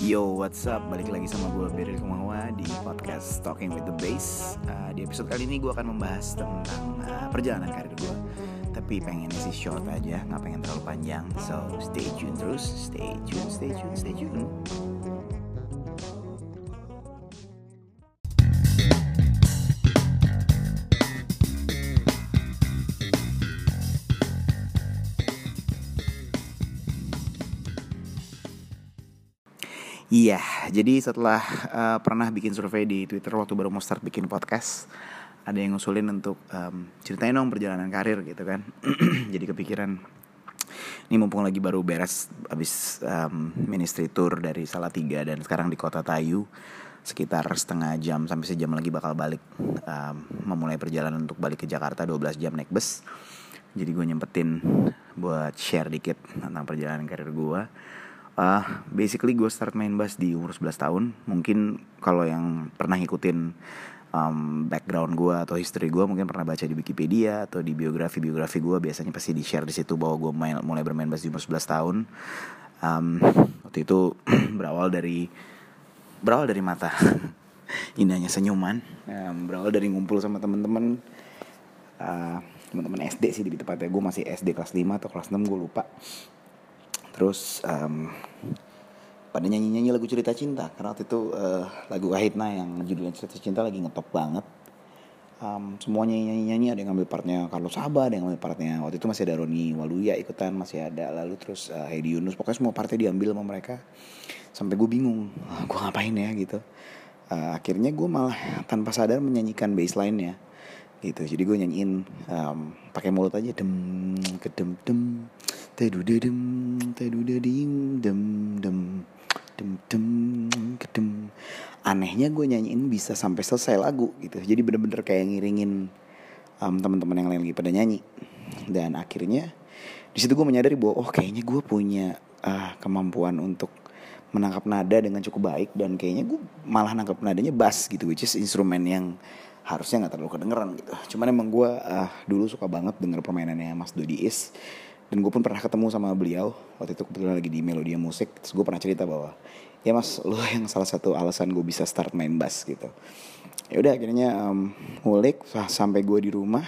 Yo, what's up? Balik lagi sama gue Beril Kumawa di podcast Talking with the Bass. Uh, di episode kali ini gue akan membahas tentang uh, perjalanan karir gue. Tapi pengennya sih short aja, nggak pengen terlalu panjang. So stay tune terus, stay tune, stay tune, stay tune. Iya, jadi setelah uh, pernah bikin survei di Twitter waktu baru mau start bikin podcast, ada yang ngusulin untuk um, ceritain dong perjalanan karir gitu kan. jadi kepikiran, ini mumpung lagi baru beres abis um, ministry tour dari Salatiga dan sekarang di kota Tayu, sekitar setengah jam sampai sejam lagi bakal balik um, memulai perjalanan untuk balik ke Jakarta 12 jam naik bus. Jadi gue nyempetin buat share dikit tentang perjalanan karir gue Uh, basically gue start main bass di umur 11 tahun. Mungkin kalau yang pernah ngikutin um, background gue atau history gue mungkin pernah baca di Wikipedia atau di biografi-biografi gue biasanya pasti di share di situ bahwa gue main, mulai bermain bass di umur 11 tahun. Um, waktu itu berawal dari berawal dari mata indahnya senyuman, um, berawal dari ngumpul sama temen-temen uh, teman-teman SD sih di tepatnya gue masih SD kelas 5 atau kelas 6 gue lupa terus um, pada nyanyi-nyanyi lagu cerita cinta karena waktu itu uh, lagu Ahitna yang judulnya cerita cinta lagi ngetop banget. Um, semuanya nyanyi-nyanyi ada yang ngambil partnya Carlos Saba ada yang ngambil partnya waktu itu masih ada Roni Waluya ikutan masih ada lalu terus uh, Heidi Yunus. Pokoknya semua partnya diambil sama mereka. Sampai gue bingung ah, gue ngapain ya? Gitu. Uh, akhirnya gue malah tanpa sadar menyanyikan baseline nya gitu. Jadi gue nyanyiin um, pakai mulut aja dem kedem dem Tedudedem, tedudedim, dem, dem, dem, dem, kedem. Anehnya gue nyanyiin bisa sampai selesai lagu gitu. Jadi bener-bener kayak ngiringin um, teman-teman yang lain lagi pada nyanyi. Dan akhirnya di situ gue menyadari bahwa oh kayaknya gue punya uh, kemampuan untuk menangkap nada dengan cukup baik dan kayaknya gue malah nangkap nadanya bass gitu which is instrumen yang harusnya nggak terlalu kedengeran gitu. Cuman emang gue uh, dulu suka banget denger permainannya Mas Dodi Is dan gue pun pernah ketemu sama beliau waktu itu kebetulan lagi di Melodia Musik terus gue pernah cerita bahwa ya mas lo yang salah satu alasan gue bisa start main bass gitu. Ya udah akhirnya um, ngulik sampai gue di rumah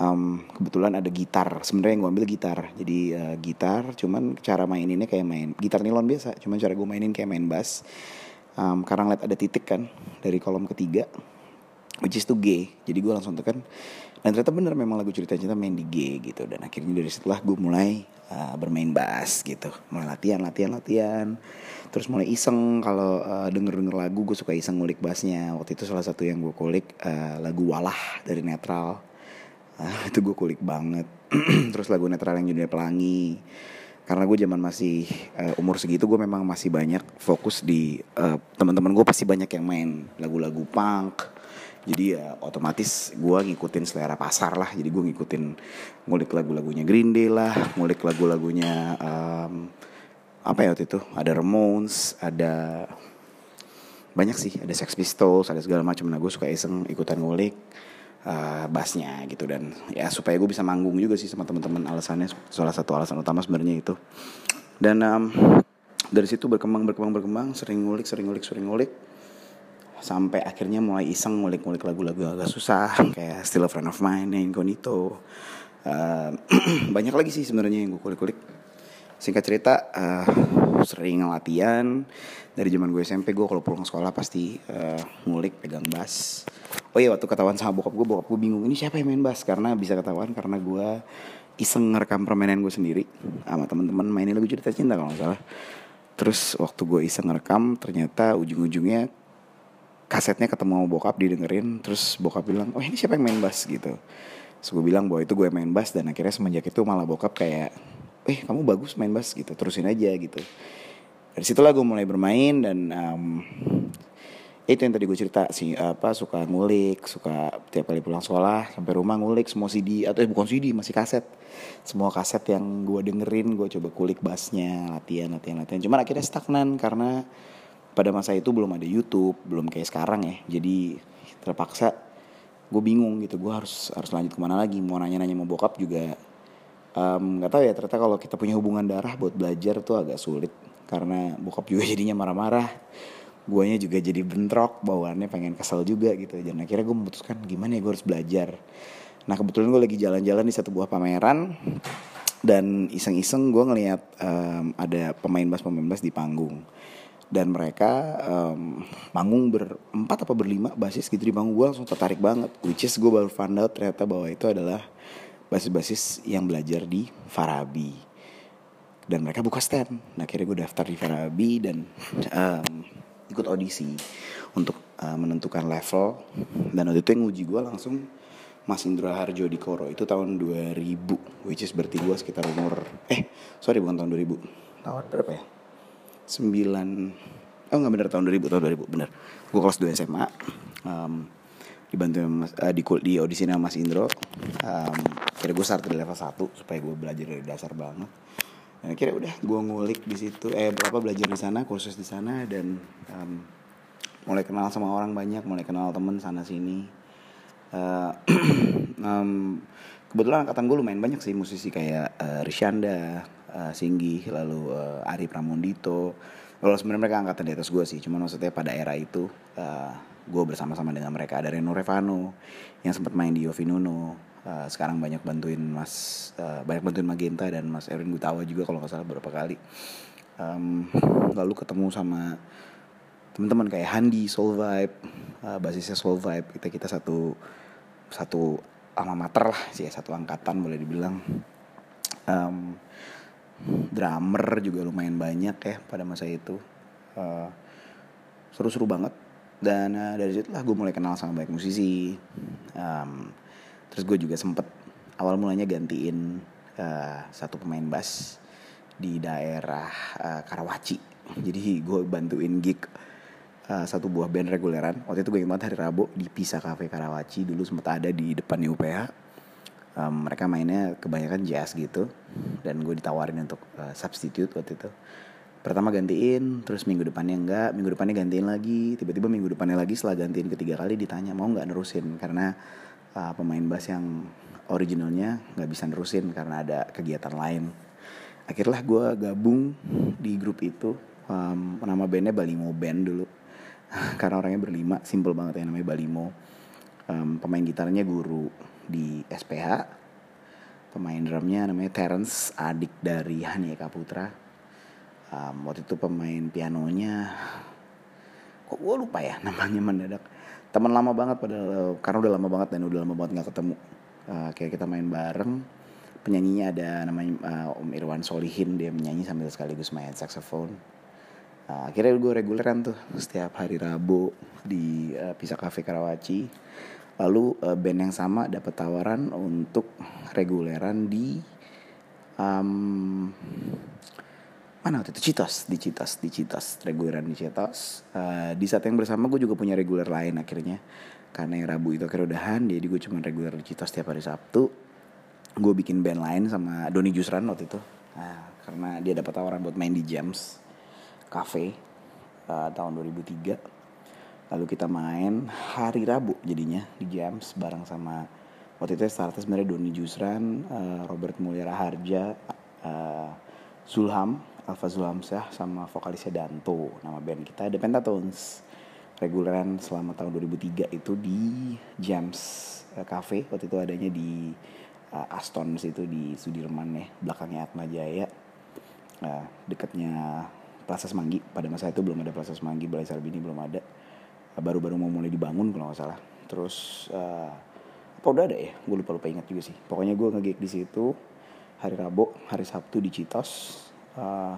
um, kebetulan ada gitar. Sebenarnya yang gue ambil gitar. Jadi uh, gitar cuman cara maininnya kayak main gitar nilon biasa cuman cara gue mainin kayak main bass. Um, karena ngeliat ada titik kan dari kolom ketiga which is to G. Jadi gue langsung tekan dan ternyata bener memang lagu cerita cinta main di G gitu. Dan akhirnya dari setelah gue mulai uh, bermain bass gitu. Mulai latihan latihan latihan. Terus mulai iseng kalau uh, denger denger lagu gue suka iseng ngulik bassnya. Waktu itu salah satu yang gue kulik uh, lagu walah dari netral. Uh, itu gue kulik banget. Terus lagu netral yang judulnya pelangi. Karena gue zaman masih uh, umur segitu gue memang masih banyak fokus di uh, teman-teman gue pasti banyak yang main lagu-lagu punk jadi ya otomatis gue ngikutin selera pasar lah. Jadi gue ngikutin ngulik lagu-lagunya Green Day lah ngulik lagu-lagunya um, apa ya waktu itu? Ada Ramones ada banyak sih. Ada Sex Pistols ada segala macam. Nah gue suka iseng ikutan ngulik uh, bassnya gitu. Dan ya supaya gue bisa manggung juga sih sama teman-teman alasannya. Salah satu alasan utama sebenarnya itu. Dan um, dari situ berkembang berkembang berkembang. Sering ngulik sering ngulik sering ngulik sampai akhirnya mulai iseng ngulik-ngulik lagu-lagu agak susah kayak Still a Friend of Mine, Incognito. Uh, banyak lagi sih sebenarnya yang gue kulik-kulik. Singkat cerita uh, sering latihan. Dari zaman gue SMP gue kalau pulang sekolah pasti uh, ngulik pegang bass. Oh iya waktu ketahuan sama bokap gue bokap gue bingung ini siapa yang main bass? Karena bisa ketahuan karena gue iseng ngerekam permainan gue sendiri sama teman-teman mainin lagu cerita cinta kalau nggak salah. Terus waktu gue iseng ngerekam ternyata ujung-ujungnya kasetnya ketemu sama bokap didengerin terus bokap bilang oh ini siapa yang main bass? Gitu. Terus gue bilang bahwa itu gue main bass dan akhirnya semenjak itu malah bokap kayak eh kamu bagus main bass gitu. Terusin aja gitu. Dari situlah gue mulai bermain dan um, itu yang tadi gue cerita sih apa suka ngulik suka tiap kali pulang sekolah sampai rumah ngulik semua CD atau eh, bukan CD masih kaset. Semua kaset yang gue dengerin gue coba kulik bassnya latihan latihan latihan. Cuman akhirnya stagnan karena pada masa itu belum ada YouTube belum kayak sekarang ya. Jadi terpaksa gue bingung gitu gue harus harus lanjut ke mana lagi? Mau nanya-nanya mau bokap juga nggak um, tahu ya ternyata kalau kita punya hubungan darah buat belajar tuh agak sulit. Karena bokap juga jadinya marah-marah guanya juga jadi bentrok bawaannya pengen kesel juga gitu. Dan akhirnya gue memutuskan gimana ya gue harus belajar? Nah kebetulan gue lagi jalan-jalan di satu buah pameran dan iseng-iseng gue ngeliat um, ada pemain bass pemain bass di panggung dan mereka um, manggung berempat apa berlima basis gitu di panggung gue langsung tertarik banget. Which is gue baru found out ternyata bahwa itu adalah basis-basis yang belajar di Farabi. Dan mereka buka stand. Nah akhirnya gue daftar di Farabi dan um, ikut audisi untuk uh, menentukan level. Dan waktu itu yang uji gue langsung Mas Indra Harjo di Koro. Itu tahun 2000 which is berarti gue sekitar umur eh sorry bukan tahun 2000 tahun berapa ya 9 oh nggak bener tahun 2000 tahun 2000 bener. Gue kelas 2 SMA um, dibantu mas, uh, di di audisi sama Mas Indro. Um, kira gue start dari level 1 supaya gue belajar dari dasar banget. Dan akhirnya udah gue ngulik di situ eh berapa belajar di sana kursus di sana dan um, mulai kenal sama orang banyak mulai kenal temen sana sini. Uh, um, kebetulan angkatan gue lumayan banyak sih musisi kayak uh, Rishanda uh, Singgi lalu uh, Ari Pramundito. Lalu sebenarnya mereka angkatan di atas gue sih cuman maksudnya pada era itu uh, gue bersama-sama dengan mereka. Ada Reno Revano yang sempat main di Yofi Nuno uh, sekarang banyak bantuin Mas uh, banyak bantuin Magenta dan Mas Erwin Gutawa juga kalau nggak salah beberapa kali. Um, lalu ketemu sama teman-teman kayak Handi Soul Vibe uh, basisnya Soul Vibe. Kita kita satu satu alma mater lah sih satu angkatan boleh dibilang. Um, drummer juga lumayan banyak ya pada masa itu. Seru seru-seru banget. Dan uh, dari situ lah gue mulai kenal sama banyak musisi. Um, terus gue juga sempet awal mulanya gantiin uh, satu pemain bass di daerah uh, Karawaci. Jadi gue bantuin gig uh, satu buah band reguleran. Waktu itu gue ingat hari Rabu di Pisa Cafe Karawaci. Dulu sempat ada di depan UPH um, mereka mainnya kebanyakan jazz gitu. Dan gue ditawarin untuk uh, substitute waktu itu. Pertama gantiin terus minggu depannya enggak. Minggu depannya gantiin lagi. Tiba-tiba minggu depannya lagi setelah gantiin ketiga kali ditanya mau nggak nerusin? Karena uh, pemain bass yang originalnya nggak bisa nerusin karena ada kegiatan lain. Akhirnya gue gabung di grup itu. Um, nama bandnya Balimo Band dulu. Karena orangnya berlima simple banget ya namanya Balimo um, pemain gitarnya guru di SPH pemain drumnya namanya Terence adik dari Hanieka Putra um, waktu itu pemain pianonya kok gue lupa ya namanya mendadak. Teman lama banget pada karena udah lama banget dan udah lama banget nggak ketemu. Uh, kayak kita main bareng. Penyanyinya ada namanya uh, Om Irwan Solihin dia menyanyi sambil sekaligus main saxophone. Uh, akhirnya gue reguleran tuh setiap hari Rabu di uh, Pisa Cafe Karawaci lalu uh, band yang sama dapat tawaran untuk reguleran di um, mana waktu itu? Citos di Citos di Citos reguleran di Citos. Uh, di saat yang bersama gue juga punya reguler lain akhirnya. Karena yang Rabu itu akhirnya udahan jadi gue cuma reguler di Citos setiap hari Sabtu. Gue bikin band lain sama Doni Jusran waktu itu. Nah, karena dia dapat tawaran buat main di Jams Cafe uh, tahun 2003 lalu kita main hari Rabu jadinya di Jams bareng sama waktu itu startnya sebenarnya Doni Jusran, uh, Robert Mulyara Harja, uh, Zulham, Alfa Zulhamsyah sama vokalisnya Danto. Nama band kita The Pentatones. Reguleran selama tahun 2003 itu di Jams uh, Cafe. Waktu itu adanya di Aston situ di Sudirman ya, belakangnya Atma Jaya. Uh, dekatnya Plaza Semanggi. Pada masa itu belum ada Plaza Semanggi, Balai Sarbini belum ada baru-baru mau mulai dibangun kalau nggak salah. Terus uh, apa udah ada ya? Gue lupa lupa ingat juga sih. Pokoknya gue ngegig di situ hari Rabu hari Sabtu di Citos uh,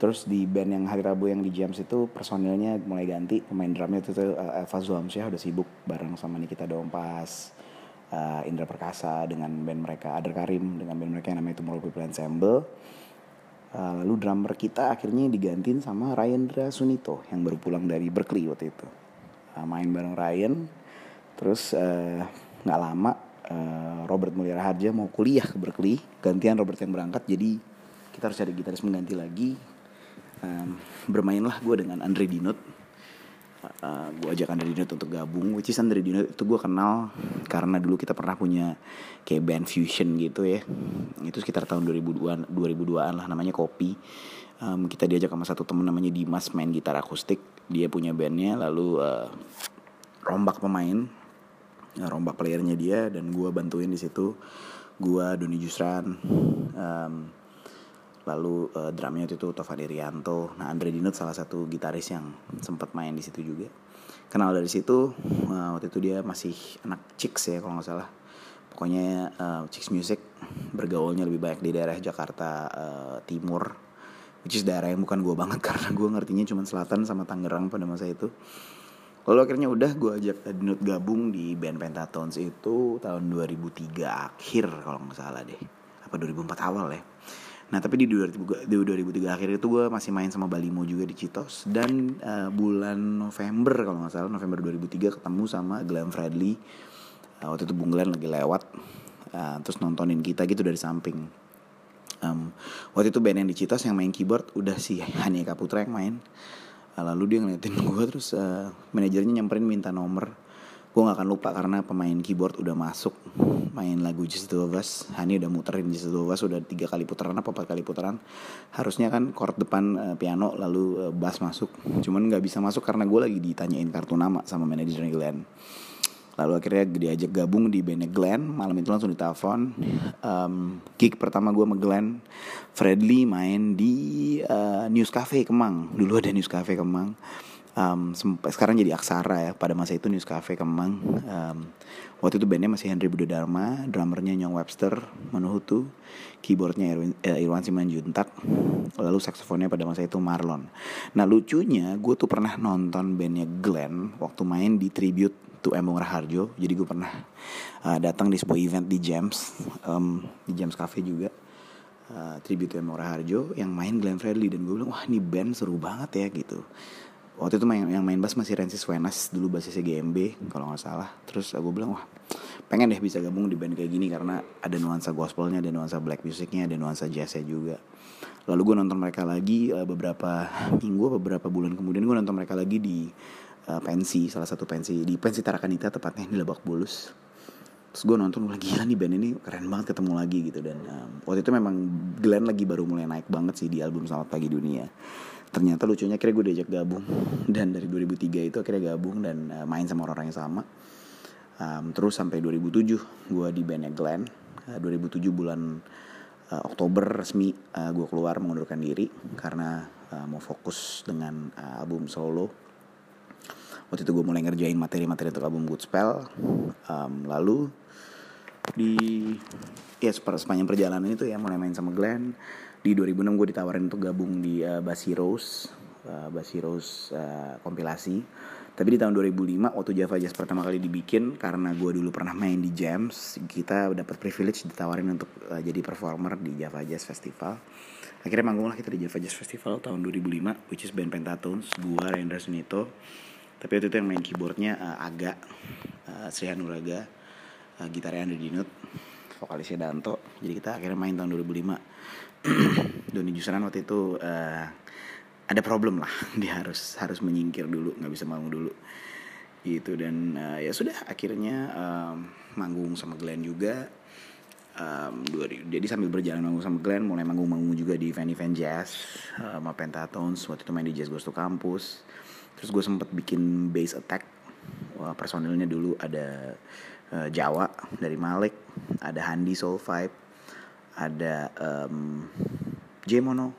terus di band yang hari Rabu yang di Jams itu personilnya mulai ganti pemain drumnya itu tuh uh, Elva Zuhamsyah udah sibuk bareng sama Nikita Dompas uh, Indra Perkasa dengan band mereka Adar Karim dengan band mereka yang namanya Tomorrow People Ensemble lalu drummer kita akhirnya digantiin sama Ryandra Sunito yang baru pulang dari Berkeley waktu itu. Uh, main bareng Ryan terus eh, nggak uh, lama uh, Robert Mulyara Harja mau kuliah ke Berkeley gantian Robert yang berangkat jadi kita harus cari gitaris mengganti lagi. Um, bermainlah gue dengan Andre Dinut uh, gue ajak Andre Dinut untuk gabung which is Andre Dinut itu gue kenal karena dulu kita pernah punya kayak band fusion gitu ya. Itu sekitar tahun 2002 2002an lah namanya Kopi. Um, kita diajak sama satu temen namanya Dimas main gitar akustik. Dia punya bandnya lalu uh, rombak pemain uh, rombak playernya dia dan gue bantuin di situ. Gue Doni Jusran um, lalu uh, drumnya itu Tovan Irianto. Nah Andre Dinut salah satu gitaris yang sempat main di situ juga. Kenal dari situ uh, waktu itu dia masih anak Chicks ya kalau nggak salah. Pokoknya uh, Chicks Music bergaulnya lebih banyak di daerah Jakarta uh, Timur. Which is daerah yang bukan gue banget karena gue ngertinya cuma selatan sama Tangerang pada masa itu. Lalu akhirnya udah gue ajak Dinut gabung di band Pentatones itu tahun 2003 akhir kalau nggak salah deh. Apa 2004 awal ya. Nah tapi di 2003, di 2003 akhir itu gue masih main sama Balimo juga di Citos. Dan uh, bulan November kalau nggak salah November 2003 ketemu sama Glenn Fredly. Uh, waktu itu Bung Glenn lagi lewat. Uh, terus nontonin kita gitu dari samping. Um, waktu itu band yang di Citos yang main keyboard udah si Hania Kaputra yang main. Lalu dia ngeliatin gue terus uh, manajernya nyamperin minta nomor gue gak akan lupa karena pemain keyboard udah masuk main lagu Just the Us. Hani udah muterin Just the Us udah tiga kali putaran apa empat kali putaran. Harusnya kan chord depan uh, piano lalu uh, bass masuk. Cuman nggak bisa masuk karena gue lagi ditanyain kartu nama sama manajernya Glenn. Lalu akhirnya diajak gabung di bandnya Glenn. Malam itu langsung ditelepon. Um, gig pertama gue sama Glenn Fredly main di uh, News Cafe Kemang. Dulu ada News Cafe Kemang um, sekarang jadi Aksara ya pada masa itu News Cafe Kemang. Um, waktu itu bandnya masih Henry Budha Dharma drummernya Nyong Webster Manuhutu keyboardnya Irwin, eh, Irwan Simanjuntak lalu saksofonnya pada masa itu Marlon. Nah lucunya gue tuh pernah nonton bandnya Glenn waktu main di tribute to Embong Raharjo. Jadi gue pernah uh, datang di sebuah event di James um, di James Cafe juga uh, tribute to Embong Raharjo yang main Glenn Fredly. Dan gue bilang wah ini band seru banget ya gitu waktu itu main, yang main bass masih Rensis Wenas dulu bassnya GMB kalau nggak salah. Terus gue bilang wah pengen deh bisa gabung di band kayak gini karena ada nuansa gospelnya ada nuansa black musicnya ada nuansa jazznya juga. Lalu gue nonton mereka lagi uh, beberapa minggu beberapa bulan kemudian gue nonton mereka lagi di uh, pensi salah satu pensi di pensi Tarakanita tepatnya di Lebak Bulus. Terus gue nonton lagi gila nih band ini keren banget ketemu lagi gitu. Dan um, waktu itu memang Glenn lagi baru mulai naik banget sih di album Selamat Pagi Dunia ternyata lucunya akhirnya gue diajak gabung. Dan dari 2003 itu akhirnya gabung dan uh, main sama orang-orang yang sama. Um, terus sampai 2007 gue di bandnya Glenn. Uh, 2007 bulan uh, Oktober resmi uh, gue keluar mengundurkan diri karena uh, mau fokus dengan uh, album solo. Waktu itu gue mulai ngerjain materi-materi untuk album Good Spell um, lalu di ya sepanjang perjalanan itu ya mulai main sama Glenn di 2006 gue ditawarin untuk gabung di uh, Basi Rose uh, uh, kompilasi. Tapi di tahun 2005 waktu Java Jazz pertama kali dibikin karena gue dulu pernah main di Jams kita dapat privilege ditawarin untuk uh, jadi performer di Java Jazz Festival. Akhirnya manggung lah kita di Java Jazz Festival tahun 2005 which is band Pentatones gue Rendra Sunito. Tapi waktu itu yang main keyboardnya uh, Aga uh, Sri Hanuraga uh, gitarnya Andri Dinut vokalisnya Danto. Jadi kita akhirnya main tahun 2005 Doni Jusran waktu itu uh, ada problem lah. Dia harus harus menyingkir dulu nggak bisa manggung dulu. Gitu dan uh, ya sudah akhirnya um, manggung sama Glenn juga. Um, jadi sambil berjalan manggung sama Glenn mulai manggung-manggung juga di event-event jazz sama Pentatones waktu itu main di Jazz Goes to Campus. Terus gue sempet bikin base attack. Wah, personilnya dulu ada uh, Jawa dari Malik ada Handi Soul Vibe ada um, Jemono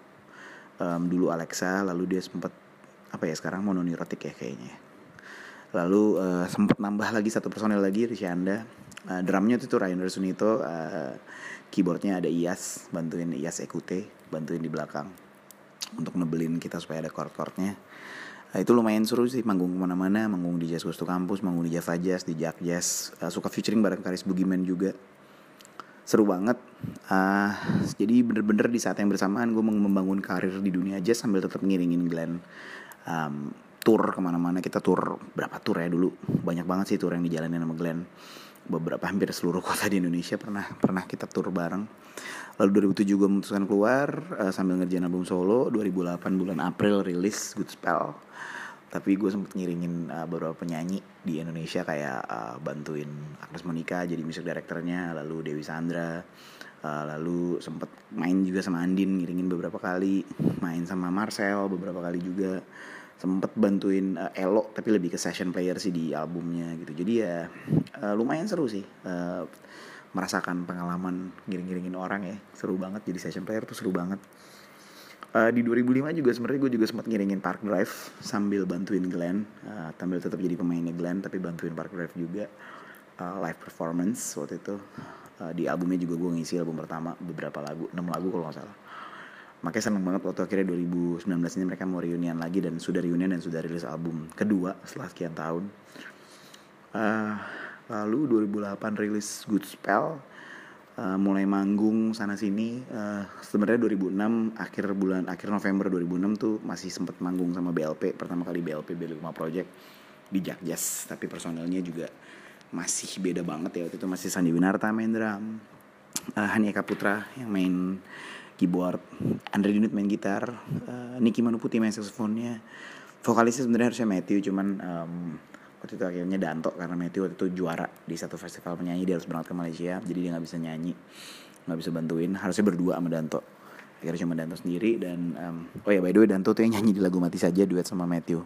um, dulu Alexa lalu dia sempet apa ya sekarang mononirotik ya kayaknya lalu uh, sempet nambah lagi satu personil lagi Rishanda. Uh, drumnya itu Ryan Sunito uh, keyboardnya ada Iyas bantuin Iyas Ekute bantuin di belakang untuk nebelin kita supaya ada chord-chordnya Nah, itu lumayan seru sih manggung ke mana-mana, manggung di Jazz Gusto Kampus, manggung di Java Jazz, di Jack Jazz, uh, suka featuring bareng Karis Bugiman juga. Seru banget. Uh, jadi bener-bener di saat yang bersamaan gue membangun karir di dunia jazz sambil tetap ngiringin Glenn um, tour ke mana-mana. Kita tour berapa tour ya dulu? Banyak banget sih tour yang dijalanin sama Glenn. Beberapa hampir seluruh kota di Indonesia pernah pernah kita tour bareng. Lalu 2007 gue memutuskan keluar uh, sambil ngerjain album solo. 2008 bulan April rilis Good Spell tapi gue sempet ngiringin uh, beberapa penyanyi di Indonesia kayak uh, bantuin Agnes Monica jadi music directornya lalu Dewi Sandra uh, lalu sempet main juga sama Andin ngiringin beberapa kali main sama Marcel beberapa kali juga sempet bantuin uh, Elo tapi lebih ke session player sih di albumnya gitu. Jadi ya uh, lumayan seru sih uh, merasakan pengalaman ngiring-ngiringin orang ya. Seru banget jadi session player tuh seru banget. Uh, di 2005 juga sebenarnya gue juga sempat ngiringin Park Drive sambil bantuin Glenn, uh, sambil tetap jadi pemainnya Glenn tapi bantuin Park Drive juga uh, live performance waktu itu. Uh, di albumnya juga gue ngisi album pertama beberapa lagu, 6 lagu kalau nggak salah. Makanya seneng banget waktu akhirnya 2019 ini mereka mau reunian lagi dan sudah reunian dan sudah rilis album kedua setelah sekian tahun. Uh, lalu 2008 rilis Good Spell. Uh, mulai manggung sana sini. Uh, sebenarnya 2006 akhir bulan akhir November 2006 tuh masih sempat manggung sama BLP pertama kali BLP B5 Project di Jakjas tapi personelnya juga masih beda banget ya. Waktu itu masih Sandi Winarta main drum. Uh, Hani Eka Putra yang main keyboard Andre Dinut main gitar uh, Niki Manuputi main saksofonnya vokalisnya sebenarnya harusnya Matthew cuman um, waktu itu akhirnya Danto karena Matthew waktu itu juara di satu festival penyanyi dia harus berangkat ke Malaysia jadi dia nggak bisa nyanyi nggak bisa bantuin harusnya berdua sama Danto. Akhirnya cuma Danto sendiri dan um, oh ya by the way Danto tuh yang nyanyi di lagu mati saja duet sama Matthew.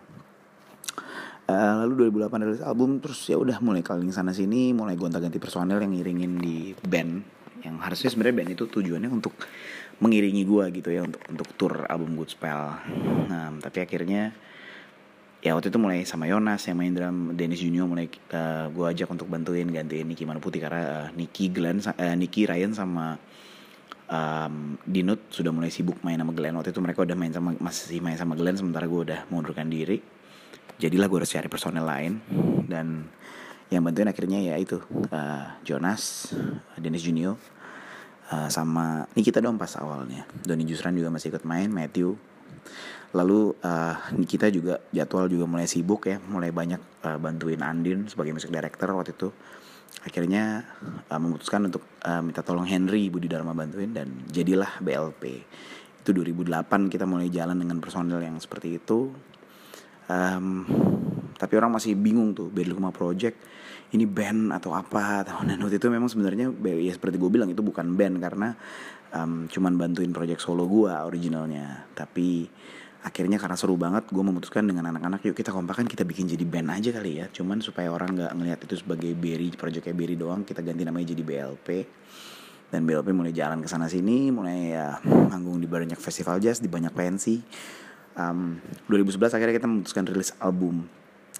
Uh, lalu 2008 rilis album terus ya udah mulai keliling sana sini mulai gonta-ganti personel yang ngiringin di band yang harusnya sebenarnya band itu tujuannya untuk mengiringi gue gitu ya untuk untuk tour album Good Spell. Nah tapi akhirnya ya waktu itu mulai sama Yonas yang main drum Dennis Junior mulai uh, eh, gue ajak untuk bantuin gantiin Niki Mana Putih karena uh, Niki Glenn uh, Niki Ryan sama um, Dinut sudah mulai sibuk main sama Glenn. Waktu itu mereka udah main sama masih main sama Glenn sementara gue udah mengundurkan diri. Jadilah gue harus cari personel lain. Dan yang bantuin akhirnya ya itu uh, Jonas Dennis Junior uh, sama Nikita dong pas awalnya. Doni Jusran juga masih ikut main Matthew. Lalu uh, kita juga jadwal juga mulai sibuk ya mulai banyak uh, bantuin Andin sebagai music director waktu itu. Akhirnya uh, memutuskan untuk uh, minta tolong Henry Budi Dharma bantuin dan jadilah BLP itu 2008 kita mulai jalan dengan personel yang seperti itu. Um, tapi orang masih bingung tuh band Luma Project ini band atau apa dan waktu itu memang sebenarnya ya seperti gue bilang itu bukan band karena um, cuman bantuin project solo gue originalnya. Tapi akhirnya karena seru banget gue memutuskan dengan anak-anak yuk kita kompakan kita bikin jadi band aja kali ya. Cuman supaya orang nggak ngelihat itu sebagai Berry projectnya Berry doang kita ganti namanya jadi BLP dan BLP mulai jalan ke sana sini mulai ya manggung di banyak festival jazz di banyak pensi um, 2011 akhirnya kita memutuskan rilis album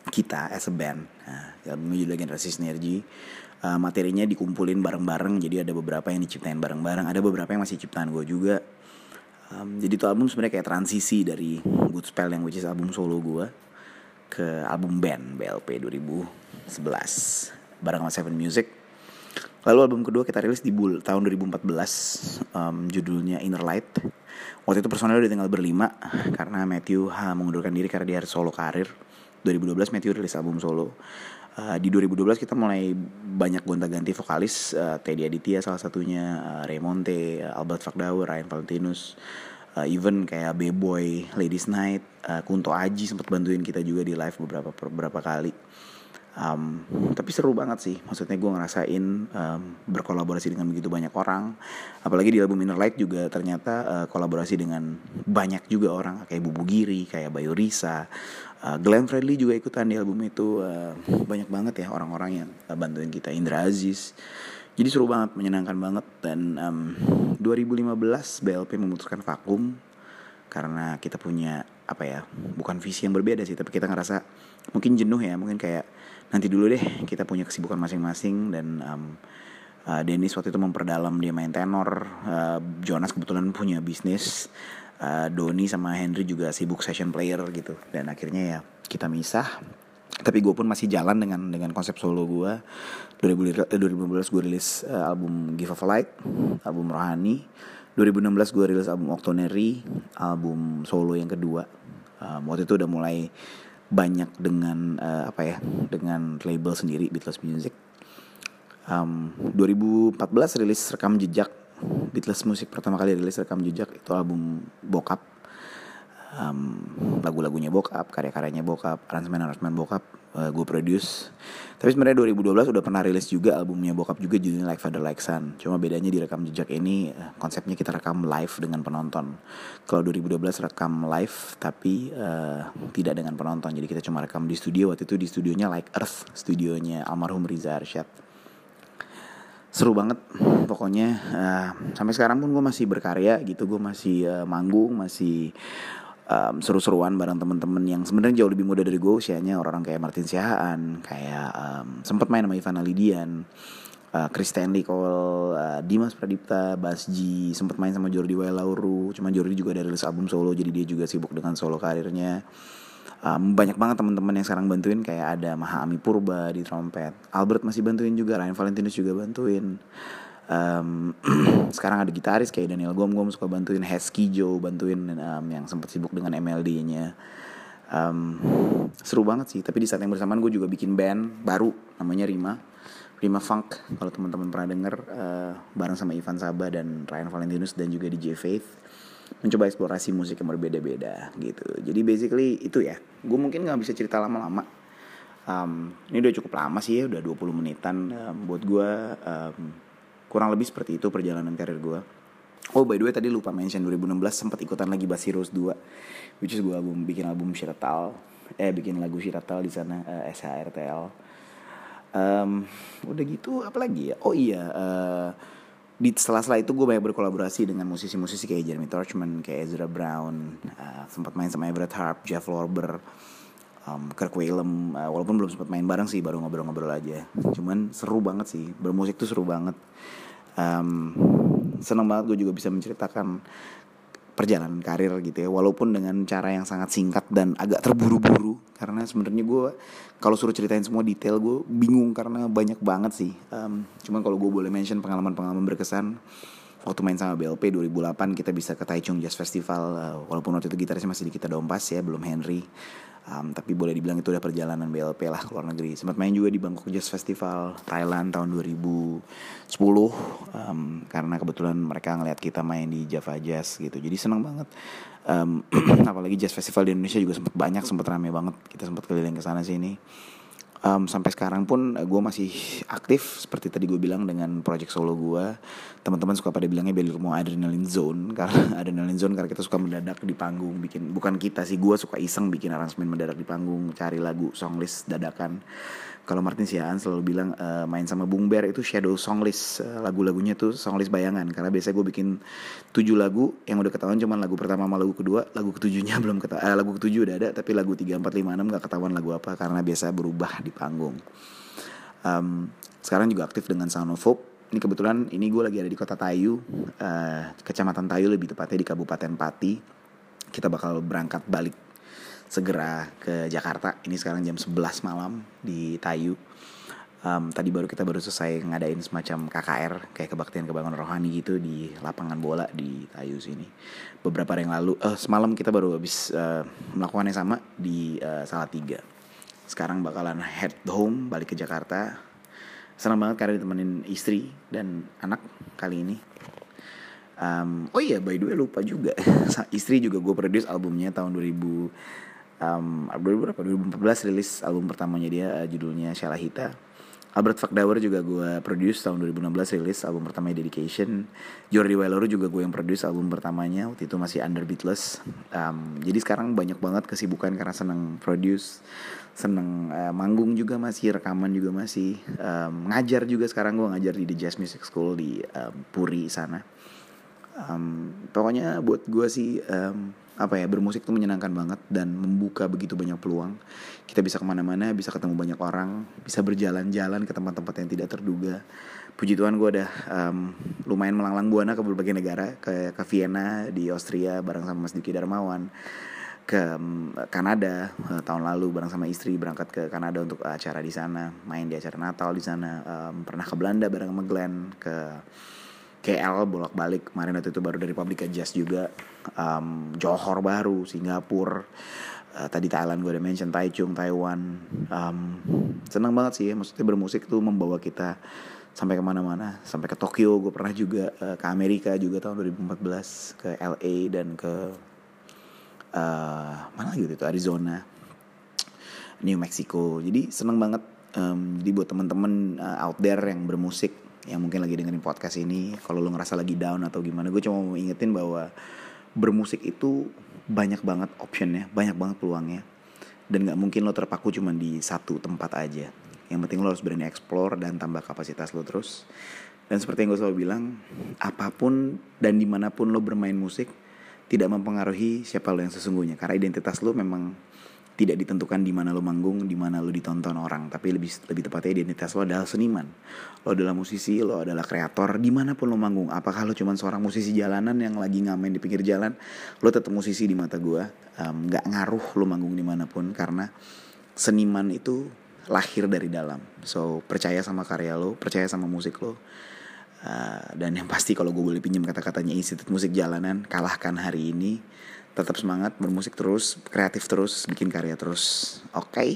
kita as a band. Nah, judulnya generasi sinergi. Uh, materinya dikumpulin bareng-bareng jadi ada beberapa yang diciptain bareng-bareng ada beberapa yang masih ciptaan gue juga. Um, jadi itu album sebenarnya kayak transisi dari Good Spell yang which is album solo gue ke album band BLP 2011 bareng sama Seven Music. Lalu album kedua kita rilis di bul tahun 2014 um, judulnya Inner Light. Waktu itu personel udah tinggal berlima karena Matthew ha, mengundurkan diri karena dia harus solo karir 2012 Matthew rilis album solo Uh, di 2012 kita mulai banyak gonta-ganti vokalis uh, Teddy Aditya salah satunya uh, Raymonte, uh, Albert Fakdaur, Ryan Valentinus uh, even kayak B-Boy, Ladies Night, uh, Kunto Aji sempat bantuin kita juga di live beberapa beberapa kali. Um, tapi seru banget sih, maksudnya gue ngerasain um, berkolaborasi dengan begitu banyak orang. Apalagi di album Inner Light juga ternyata uh, kolaborasi dengan banyak juga orang kayak Bubu Giri, kayak Bayu Risa, uh, Glenn Fredly juga ikutan di album itu. Uh, banyak banget ya orang-orang yang uh, bantuin kita, Indra Aziz. Jadi seru banget, menyenangkan banget. Dan um, 2015 BLP memutuskan vakum karena kita punya apa ya, bukan visi yang berbeda sih, tapi kita ngerasa mungkin jenuh ya, mungkin kayak nanti dulu deh kita punya kesibukan masing-masing. Dan um, uh, Dennis waktu itu memperdalam dia main tenor. Uh, Jonas kebetulan punya bisnis uh, Doni sama Henry juga sibuk session player gitu. Dan akhirnya ya kita misah. Tapi gue pun masih jalan dengan dengan konsep solo gue 2015 gue rilis uh, album Give of a Light album Rohani. 2016 gue rilis album Octonary album solo yang kedua. Um, waktu itu udah mulai banyak dengan uh, apa ya dengan label sendiri Beatles Music. Um, 2014 rilis rekam jejak Beatles musik pertama kali rilis rekam jejak itu album bokap. Um, lagu-lagunya bokap karya-karyanya bokap aransemen aransemen bokap uh, gue produce. Tapi sebenarnya 2012 udah pernah rilis juga albumnya bokap juga judulnya Like Father Like Son. Cuma bedanya di rekam jejak ini uh, konsepnya kita rekam live dengan penonton. Kalau 2012 rekam live tapi uh, tidak dengan penonton. Jadi kita cuma rekam di studio waktu itu di studionya Like Earth studionya almarhum Riza Arsyad seru banget pokoknya uh, sampai sekarang pun gue masih berkarya gitu gue masih uh, manggung masih um, seru-seruan bareng temen-temen yang sebenarnya jauh lebih muda dari gue usianya orang-orang kayak Martin Siahaan kayak um, sempat main sama Ivan Alidian uh, Chris Stanley Cole, uh, Dimas Pradipta, Basji, sempat main sama Jordi Wailauru. Cuma Jordi juga ada rilis album solo, jadi dia juga sibuk dengan solo karirnya. Um, banyak banget teman-teman yang sekarang bantuin kayak ada Maha Ami Purba di trompet, Albert masih bantuin juga, Ryan Valentinus juga bantuin. Um, sekarang ada gitaris kayak Daniel Gom Gom suka bantuin Hesky Joe bantuin um, yang sempat sibuk dengan MLD-nya um, seru banget sih tapi di saat yang bersamaan gue juga bikin band baru namanya Rima. Rima Funk kalau teman-teman pernah denger uh, bareng sama Ivan Sabah dan Ryan Valentinus dan juga DJ Faith mencoba eksplorasi musik yang berbeda-beda gitu. Jadi basically itu ya. Gue mungkin nggak bisa cerita lama-lama. Um, ini udah cukup lama sih ya udah 20 menitan. Um, buat gue um, kurang lebih seperti itu perjalanan karir gue oh by the way tadi lupa mention 2016 sempat ikutan lagi Bass Heroes 2 which is gue album bikin album Shiratal. Eh bikin lagu Shiratal di sana uh, eh, SHRTL um, udah gitu apa lagi ya? Oh iya uh, di setelah-setelah itu gue banyak berkolaborasi dengan musisi-musisi kayak Jeremy Torchman, kayak Ezra Brown, uh, sempat main sama Everett Harp, Jeff Lorber, um, Kirk Whalem, uh, walaupun belum sempat main bareng sih, baru ngobrol-ngobrol aja. Cuman seru banget sih, bermusik tuh seru banget um, senang banget gue juga bisa menceritakan perjalanan karir gitu ya. Walaupun dengan cara yang sangat singkat dan agak terburu-buru. Karena sebenarnya gue kalau suruh ceritain semua detail gue bingung karena banyak banget sih. Um, cuman kalau gue boleh mention pengalaman-pengalaman berkesan waktu main sama BLP 2008 kita bisa ke Taichung Jazz Festival uh, walaupun waktu itu gitarisnya masih di kita dompas ya belum Henry. Um, tapi boleh dibilang itu udah perjalanan BLP lah ke luar negeri. Sempat main juga di Bangkok Jazz Festival Thailand tahun 2010 um, karena kebetulan mereka ngeliat kita main di Java Jazz gitu. Jadi seneng banget. Um, apalagi Jazz Festival di Indonesia juga sempat banyak sempat rame banget. Kita sempat keliling ke sana sini um, sampai sekarang pun uh, gue masih aktif seperti tadi gue bilang dengan project solo gue teman-teman suka pada bilangnya beli mau adrenaline zone karena adrenaline zone karena kita suka mendadak di panggung bikin bukan kita sih gue suka iseng bikin aransemen mendadak di panggung cari lagu songlist dadakan. Kalau Martin Siaan selalu bilang uh, main sama Bung Bear itu shadow song list. Uh, lagu-lagunya tuh song list bayangan karena biasanya gue bikin tujuh lagu yang udah ketahuan cuman lagu pertama sama lagu kedua lagu ketujuhnya belum ketahuan eh, lagu ketujuh udah ada tapi lagu tiga empat lima enam gak ketahuan lagu apa karena biasa berubah di panggung um, sekarang juga aktif dengan Sound of Hope ini kebetulan ini gue lagi ada di kota Tayu uh, kecamatan Tayu lebih tepatnya di Kabupaten Pati kita bakal berangkat balik segera ke Jakarta. Ini sekarang jam 11 malam di Tayu. Um, tadi baru kita baru selesai ngadain semacam KKR kayak kebaktian kebangunan rohani gitu di lapangan bola di Tayu sini. Beberapa hari yang lalu, uh, semalam kita baru habis uh, melakukan yang sama di uh, Salatiga. Sekarang bakalan head home balik ke Jakarta. Senang banget karena ditemenin istri dan anak kali ini. Um, oh iya by the way lupa juga. Istri juga gue produce albumnya tahun 2000 um, 2014 rilis album pertamanya dia uh, judulnya Shalahita Albert Fakdauer juga gue produce tahun 2016 rilis album pertamanya Dedication. Jordi Wailoru juga gue yang produce album pertamanya waktu itu masih under Beatles. Um, jadi sekarang banyak banget kesibukan karena seneng produce seneng uh, manggung juga masih rekaman juga masih um, ngajar juga sekarang gue ngajar di The Jazz Music School di um, Puri sana. Um, pokoknya buat gue sih um, apa ya bermusik itu menyenangkan banget dan membuka begitu banyak peluang. Kita bisa ke mana-mana bisa ketemu banyak orang bisa berjalan-jalan ke tempat-tempat yang tidak terduga. Puji Tuhan gue udah um, lumayan melanglang buana ke berbagai negara ke ke Vienna di Austria bareng sama Mas Diki Darmawan ke um, Kanada uh, tahun lalu bareng sama istri berangkat ke Kanada untuk acara di sana main di acara Natal di sana um, pernah ke Belanda bareng sama Glenn ke KL bolak-balik kemarin waktu itu baru dari Public Jazz juga um, Johor baru Singapura uh, tadi Thailand gue udah mention Taichung Taiwan um, senang banget sih ya maksudnya bermusik tuh membawa kita sampai ke mana-mana sampai ke Tokyo gue pernah juga uh, ke Amerika juga tahun 2014 ke LA dan ke uh, mana lagi itu? Arizona. New Mexico. Jadi seneng banget um, jadi buat temen-temen uh, out there yang bermusik yang mungkin lagi dengerin podcast ini kalau lo ngerasa lagi down atau gimana gue cuma mau ingetin bahwa bermusik itu banyak banget optionnya banyak banget peluangnya. Dan nggak mungkin lo terpaku cuma di satu tempat aja. Yang penting lo harus berani explore dan tambah kapasitas lo terus. Dan seperti yang gue selalu bilang apa pun dan di mana pun lo bermain musik tidak mempengaruhi siapa lo yang sesungguhnya karena identitas lo memang tidak ditentukan di mana lo manggung, di mana lo ditonton orang, tapi lebih lebih tepatnya identitas lo adalah seniman. Lo adalah musisi, lo adalah kreator, di mana pun lo manggung. Apakah lo cuma seorang musisi jalanan yang lagi ngamen di pinggir jalan, lo tetap musisi di mata gue. Um, ngaruh lo manggung di mana pun karena seniman itu lahir dari dalam. So percaya sama karya lo, percaya sama musik lo. Uh, dan yang pasti kalau gue boleh pinjam kata-katanya Institut Musik Jalanan, kalahkan hari ini. Tetap semangat bermusik terus kreatif terus bikin karya terus. Oke okay?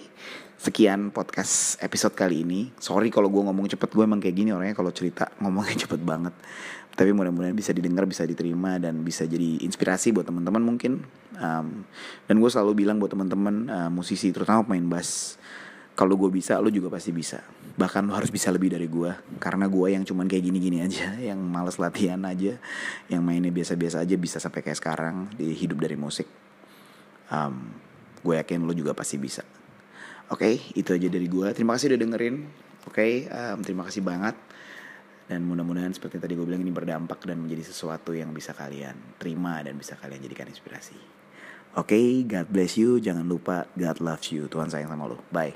sekian podcast episode kali ini. Sorry kalau gue ngomong cepet gue emang kayak gini orangnya kalau cerita ngomongnya cepet banget. Tapi mudah-mudahan bisa didengar bisa diterima dan bisa jadi inspirasi buat teman-teman mungkin. Um, dan gue selalu bilang buat teman-teman uh, musisi terutama pemain bass kalau gue bisa lo juga pasti bisa bahkan lo harus bisa lebih dari gue karena gue yang cuman kayak gini-gini aja yang males latihan aja yang mainnya biasa-biasa aja bisa sampai kayak sekarang di hidup dari musik um, gue yakin lo juga pasti bisa oke okay, itu aja dari gue terima kasih udah dengerin oke okay, um, terima kasih banget dan mudah-mudahan seperti tadi gue bilang ini berdampak dan menjadi sesuatu yang bisa kalian terima dan bisa kalian jadikan inspirasi. Oke, okay, God bless you. Jangan lupa God loves you. Tuhan sayang sama lo. Bye.